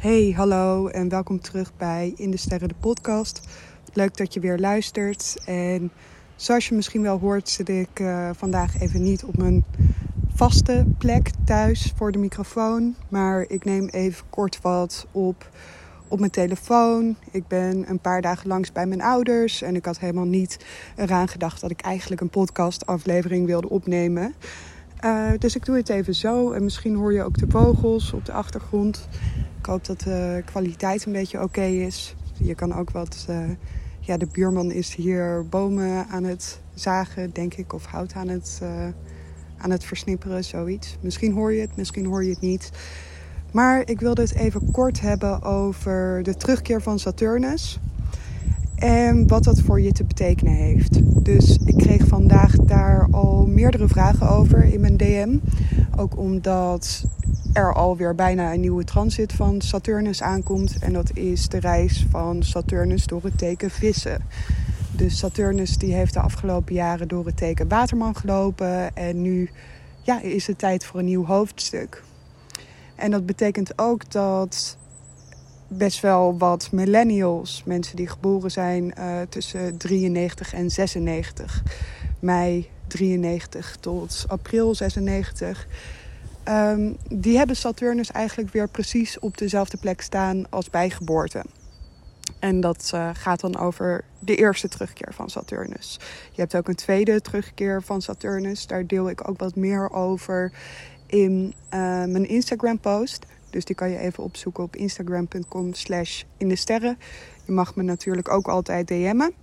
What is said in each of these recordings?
Hey, hallo en welkom terug bij In de Sterren de podcast. Leuk dat je weer luistert. En zoals je misschien wel hoort, zit ik uh, vandaag even niet op mijn vaste plek thuis voor de microfoon. Maar ik neem even kort wat op op mijn telefoon. Ik ben een paar dagen langs bij mijn ouders. En ik had helemaal niet eraan gedacht dat ik eigenlijk een podcastaflevering wilde opnemen. Uh, dus ik doe het even zo. En misschien hoor je ook de vogels op de achtergrond. Ik hoop dat de kwaliteit een beetje oké is. Je kan ook wat. Uh, ja, de buurman is hier bomen aan het zagen, denk ik. Of hout aan het, uh, aan het versnipperen, zoiets. Misschien hoor je het, misschien hoor je het niet. Maar ik wilde het even kort hebben over de terugkeer van Saturnus. En wat dat voor je te betekenen heeft. Dus ik kreeg daar al meerdere vragen over in mijn DM. Ook omdat er alweer bijna een nieuwe transit van Saturnus aankomt. En dat is de reis van Saturnus door het teken vissen. Dus Saturnus die heeft de afgelopen jaren door het teken Waterman gelopen. En nu ja, is het tijd voor een nieuw hoofdstuk. En dat betekent ook dat best wel wat millennials, mensen die geboren zijn uh, tussen 93 en 96, mei 93 tot april 96, um, die hebben Saturnus eigenlijk weer precies op dezelfde plek staan als bij geboorte. En dat uh, gaat dan over de eerste terugkeer van Saturnus. Je hebt ook een tweede terugkeer van Saturnus. Daar deel ik ook wat meer over in uh, mijn Instagram post. Dus die kan je even opzoeken op instagram.com slash in de sterren. Je mag me natuurlijk ook altijd DM'en.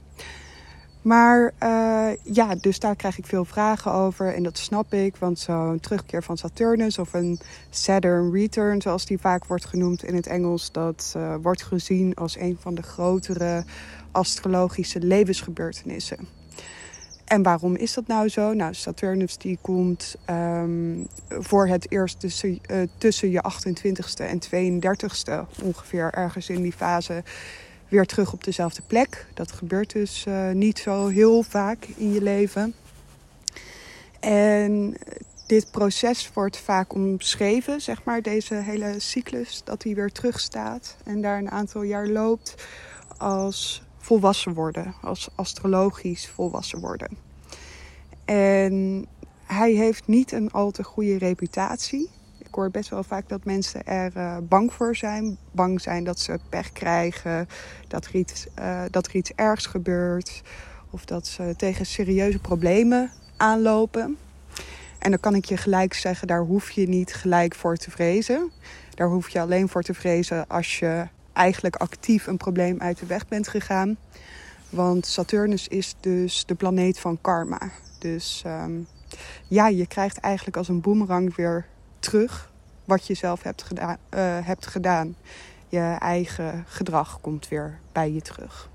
Maar uh, ja, dus daar krijg ik veel vragen over. En dat snap ik, want zo'n terugkeer van Saturnus of een Saturn return, zoals die vaak wordt genoemd in het Engels, dat uh, wordt gezien als een van de grotere astrologische levensgebeurtenissen. En waarom is dat nou zo? Nou, Saturnus die komt um, voor het eerst tussen, uh, tussen je 28ste en 32ste, ongeveer ergens in die fase, weer terug op dezelfde plek. Dat gebeurt dus uh, niet zo heel vaak in je leven. En dit proces wordt vaak omschreven, zeg maar, deze hele cyclus, dat hij weer terugstaat en daar een aantal jaar loopt als volwassen worden, als astrologisch volwassen worden. En hij heeft niet een al te goede reputatie. Best wel vaak dat mensen er uh, bang voor zijn. Bang zijn dat ze pech krijgen, dat er, iets, uh, dat er iets ergs gebeurt. Of dat ze tegen serieuze problemen aanlopen. En dan kan ik je gelijk zeggen, daar hoef je niet gelijk voor te vrezen. Daar hoef je alleen voor te vrezen als je eigenlijk actief een probleem uit de weg bent gegaan. Want Saturnus is dus de planeet van karma. Dus um, ja, je krijgt eigenlijk als een boemerang weer terug wat je zelf hebt, geda uh, hebt gedaan. Je eigen gedrag komt weer bij je terug.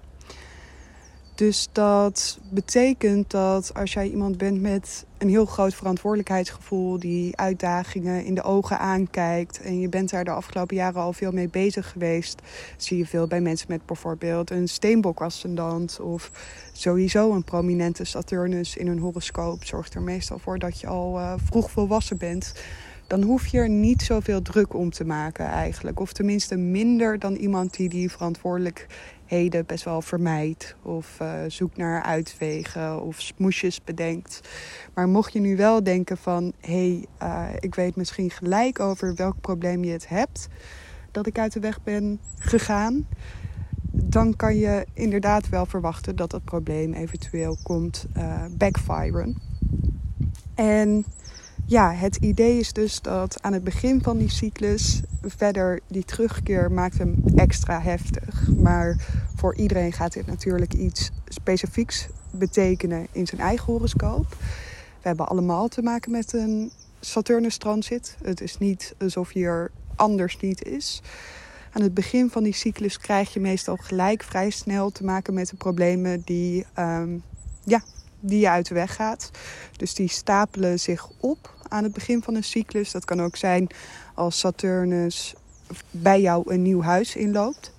Dus dat betekent dat als jij iemand bent met een heel groot verantwoordelijkheidsgevoel, die uitdagingen in de ogen aankijkt en je bent daar de afgelopen jaren al veel mee bezig geweest, zie je veel bij mensen met bijvoorbeeld een steenbok-ascendant of sowieso een prominente Saturnus in hun horoscoop zorgt er meestal voor dat je al uh, vroeg volwassen bent. Dan hoef je er niet zoveel druk om te maken eigenlijk. Of tenminste minder dan iemand die die verantwoordelijk heden best wel vermijdt. Of uh, zoekt naar uitwegen of smoesjes bedenkt. Maar mocht je nu wel denken van... hé, hey, uh, ik weet misschien gelijk over welk probleem je het hebt... dat ik uit de weg ben gegaan... dan kan je inderdaad wel verwachten dat dat probleem eventueel komt uh, backfiren. En ja, het idee is dus dat aan het begin van die cyclus verder die terugkeer maakt hem extra heftig. Maar voor iedereen gaat dit natuurlijk iets specifieks betekenen in zijn eigen horoscoop. We hebben allemaal te maken met een Saturnus transit. Het is niet alsof hier anders niet is. Aan het begin van die cyclus krijg je meestal gelijk vrij snel te maken met de problemen die, um, ja, die je uit de weg gaat. Dus die stapelen zich op aan het begin van een cyclus. Dat kan ook zijn als Saturnus bij jou een nieuw huis inloopt.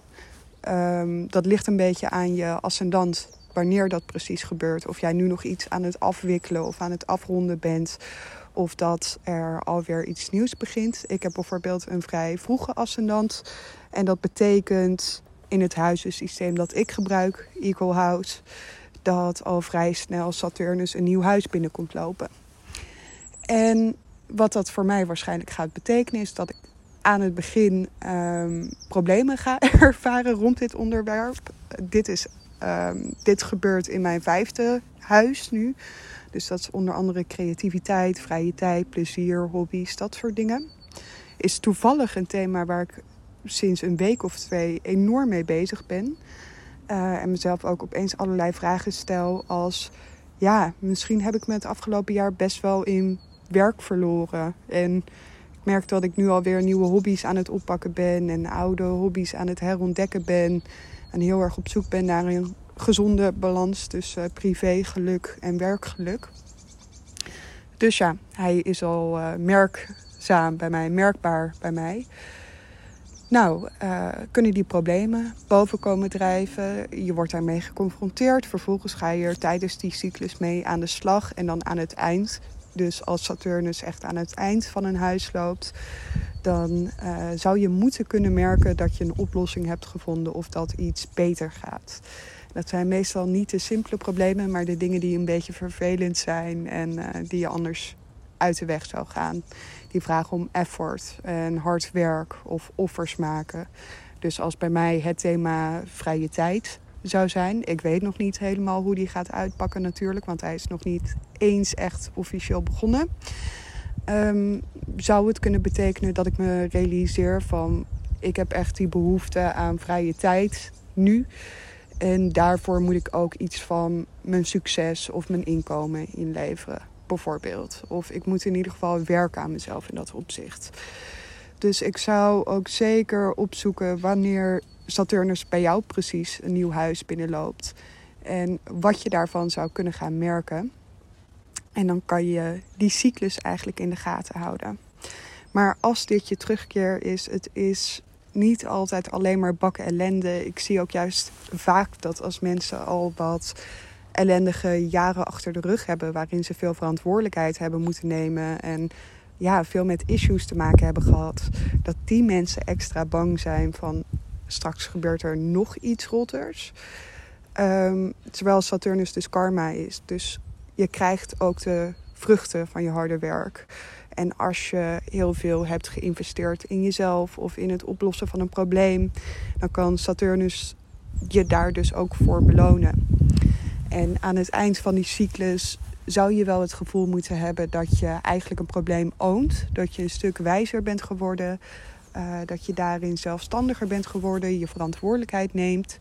Um, dat ligt een beetje aan je ascendant wanneer dat precies gebeurt. Of jij nu nog iets aan het afwikkelen of aan het afronden bent. of dat er alweer iets nieuws begint. Ik heb bijvoorbeeld een vrij vroege ascendant. En dat betekent in het huizensysteem dat ik gebruik, Eagle House, dat al vrij snel Saturnus een nieuw huis binnenkomt lopen. En wat dat voor mij waarschijnlijk gaat betekenen, is dat ik aan het begin um, problemen ga ervaren rond dit onderwerp. Dit, is, um, dit gebeurt in mijn vijfde huis nu. Dus dat is onder andere creativiteit, vrije tijd, plezier, hobby's, dat soort dingen. Is toevallig een thema waar ik sinds een week of twee enorm mee bezig ben. Uh, en mezelf ook opeens allerlei vragen stel als... Ja, misschien heb ik me het afgelopen jaar best wel in werk verloren. En ik merk dat ik nu alweer nieuwe hobby's aan het oppakken ben. En oude hobby's aan het herontdekken ben. En heel erg op zoek ben naar een gezonde balans tussen privégeluk en werkgeluk. Dus ja, hij is al uh, merkzaam bij mij, merkbaar bij mij. Nou, uh, kunnen die problemen boven komen drijven? Je wordt daarmee geconfronteerd. Vervolgens ga je er tijdens die cyclus mee aan de slag. En dan aan het eind, dus als Saturnus echt aan het eind van een huis loopt, dan uh, zou je moeten kunnen merken dat je een oplossing hebt gevonden of dat iets beter gaat. Dat zijn meestal niet de simpele problemen, maar de dingen die een beetje vervelend zijn en uh, die je anders uit de weg zou gaan. Die vragen om effort en hard werk of offers maken. Dus als bij mij het thema vrije tijd zou zijn. Ik weet nog niet helemaal hoe die gaat uitpakken natuurlijk, want hij is nog niet eens echt officieel begonnen. Um, zou het kunnen betekenen dat ik me realiseer van ik heb echt die behoefte aan vrije tijd nu. En daarvoor moet ik ook iets van mijn succes of mijn inkomen inleveren, bijvoorbeeld. Of ik moet in ieder geval werken aan mezelf in dat opzicht. Dus ik zou ook zeker opzoeken wanneer Saturnus bij jou precies een nieuw huis binnenloopt. En wat je daarvan zou kunnen gaan merken. En dan kan je die cyclus eigenlijk in de gaten houden. Maar als dit je terugkeer is, het is niet altijd alleen maar bakken ellende. Ik zie ook juist vaak dat als mensen al wat ellendige jaren achter de rug hebben, waarin ze veel verantwoordelijkheid hebben moeten nemen en ja, veel met issues te maken hebben gehad, dat die mensen extra bang zijn van straks gebeurt er nog iets rotters. Um, terwijl Saturnus dus karma is. Dus je krijgt ook de vruchten van je harde werk. En als je heel veel hebt geïnvesteerd in jezelf of in het oplossen van een probleem, dan kan Saturnus je daar dus ook voor belonen. En aan het eind van die cyclus zou je wel het gevoel moeten hebben dat je eigenlijk een probleem oont. Dat je een stuk wijzer bent geworden. Uh, dat je daarin zelfstandiger bent geworden. Je verantwoordelijkheid neemt.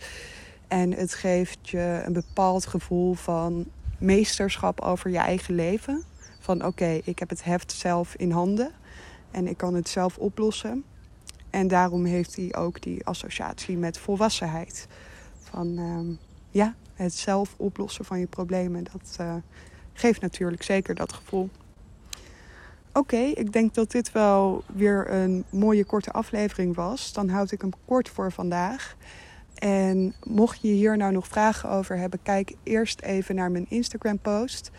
En het geeft je een bepaald gevoel van meesterschap over je eigen leven. Van oké, ik heb het heft zelf in handen en ik kan het zelf oplossen. En daarom heeft hij ook die associatie met volwassenheid. Van uh, ja, het zelf oplossen van je problemen. Dat uh, geeft natuurlijk zeker dat gevoel. Oké, ik denk dat dit wel weer een mooie korte aflevering was. Dan houd ik hem kort voor vandaag. En mocht je hier nou nog vragen over hebben, kijk eerst even naar mijn Instagram post.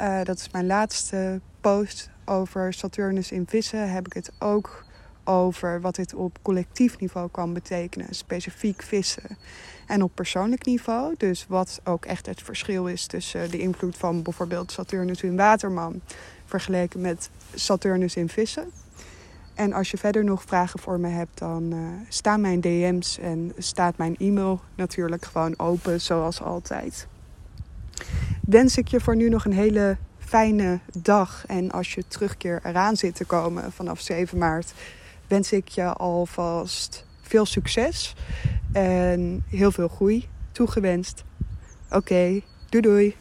Uh, dat is mijn laatste post over Saturnus in vissen. Heb ik het ook over wat dit op collectief niveau kan betekenen. Specifiek vissen. En op persoonlijk niveau. Dus wat ook echt het verschil is tussen de invloed van bijvoorbeeld Saturnus in waterman. Vergeleken met Saturnus in vissen. En als je verder nog vragen voor me hebt, dan uh, staan mijn DM's en staat mijn e-mail natuurlijk gewoon open, zoals altijd. Wens ik je voor nu nog een hele fijne dag. En als je terugkeer eraan zit te komen vanaf 7 maart, wens ik je alvast veel succes en heel veel groei toegewenst. Oké, doei doei.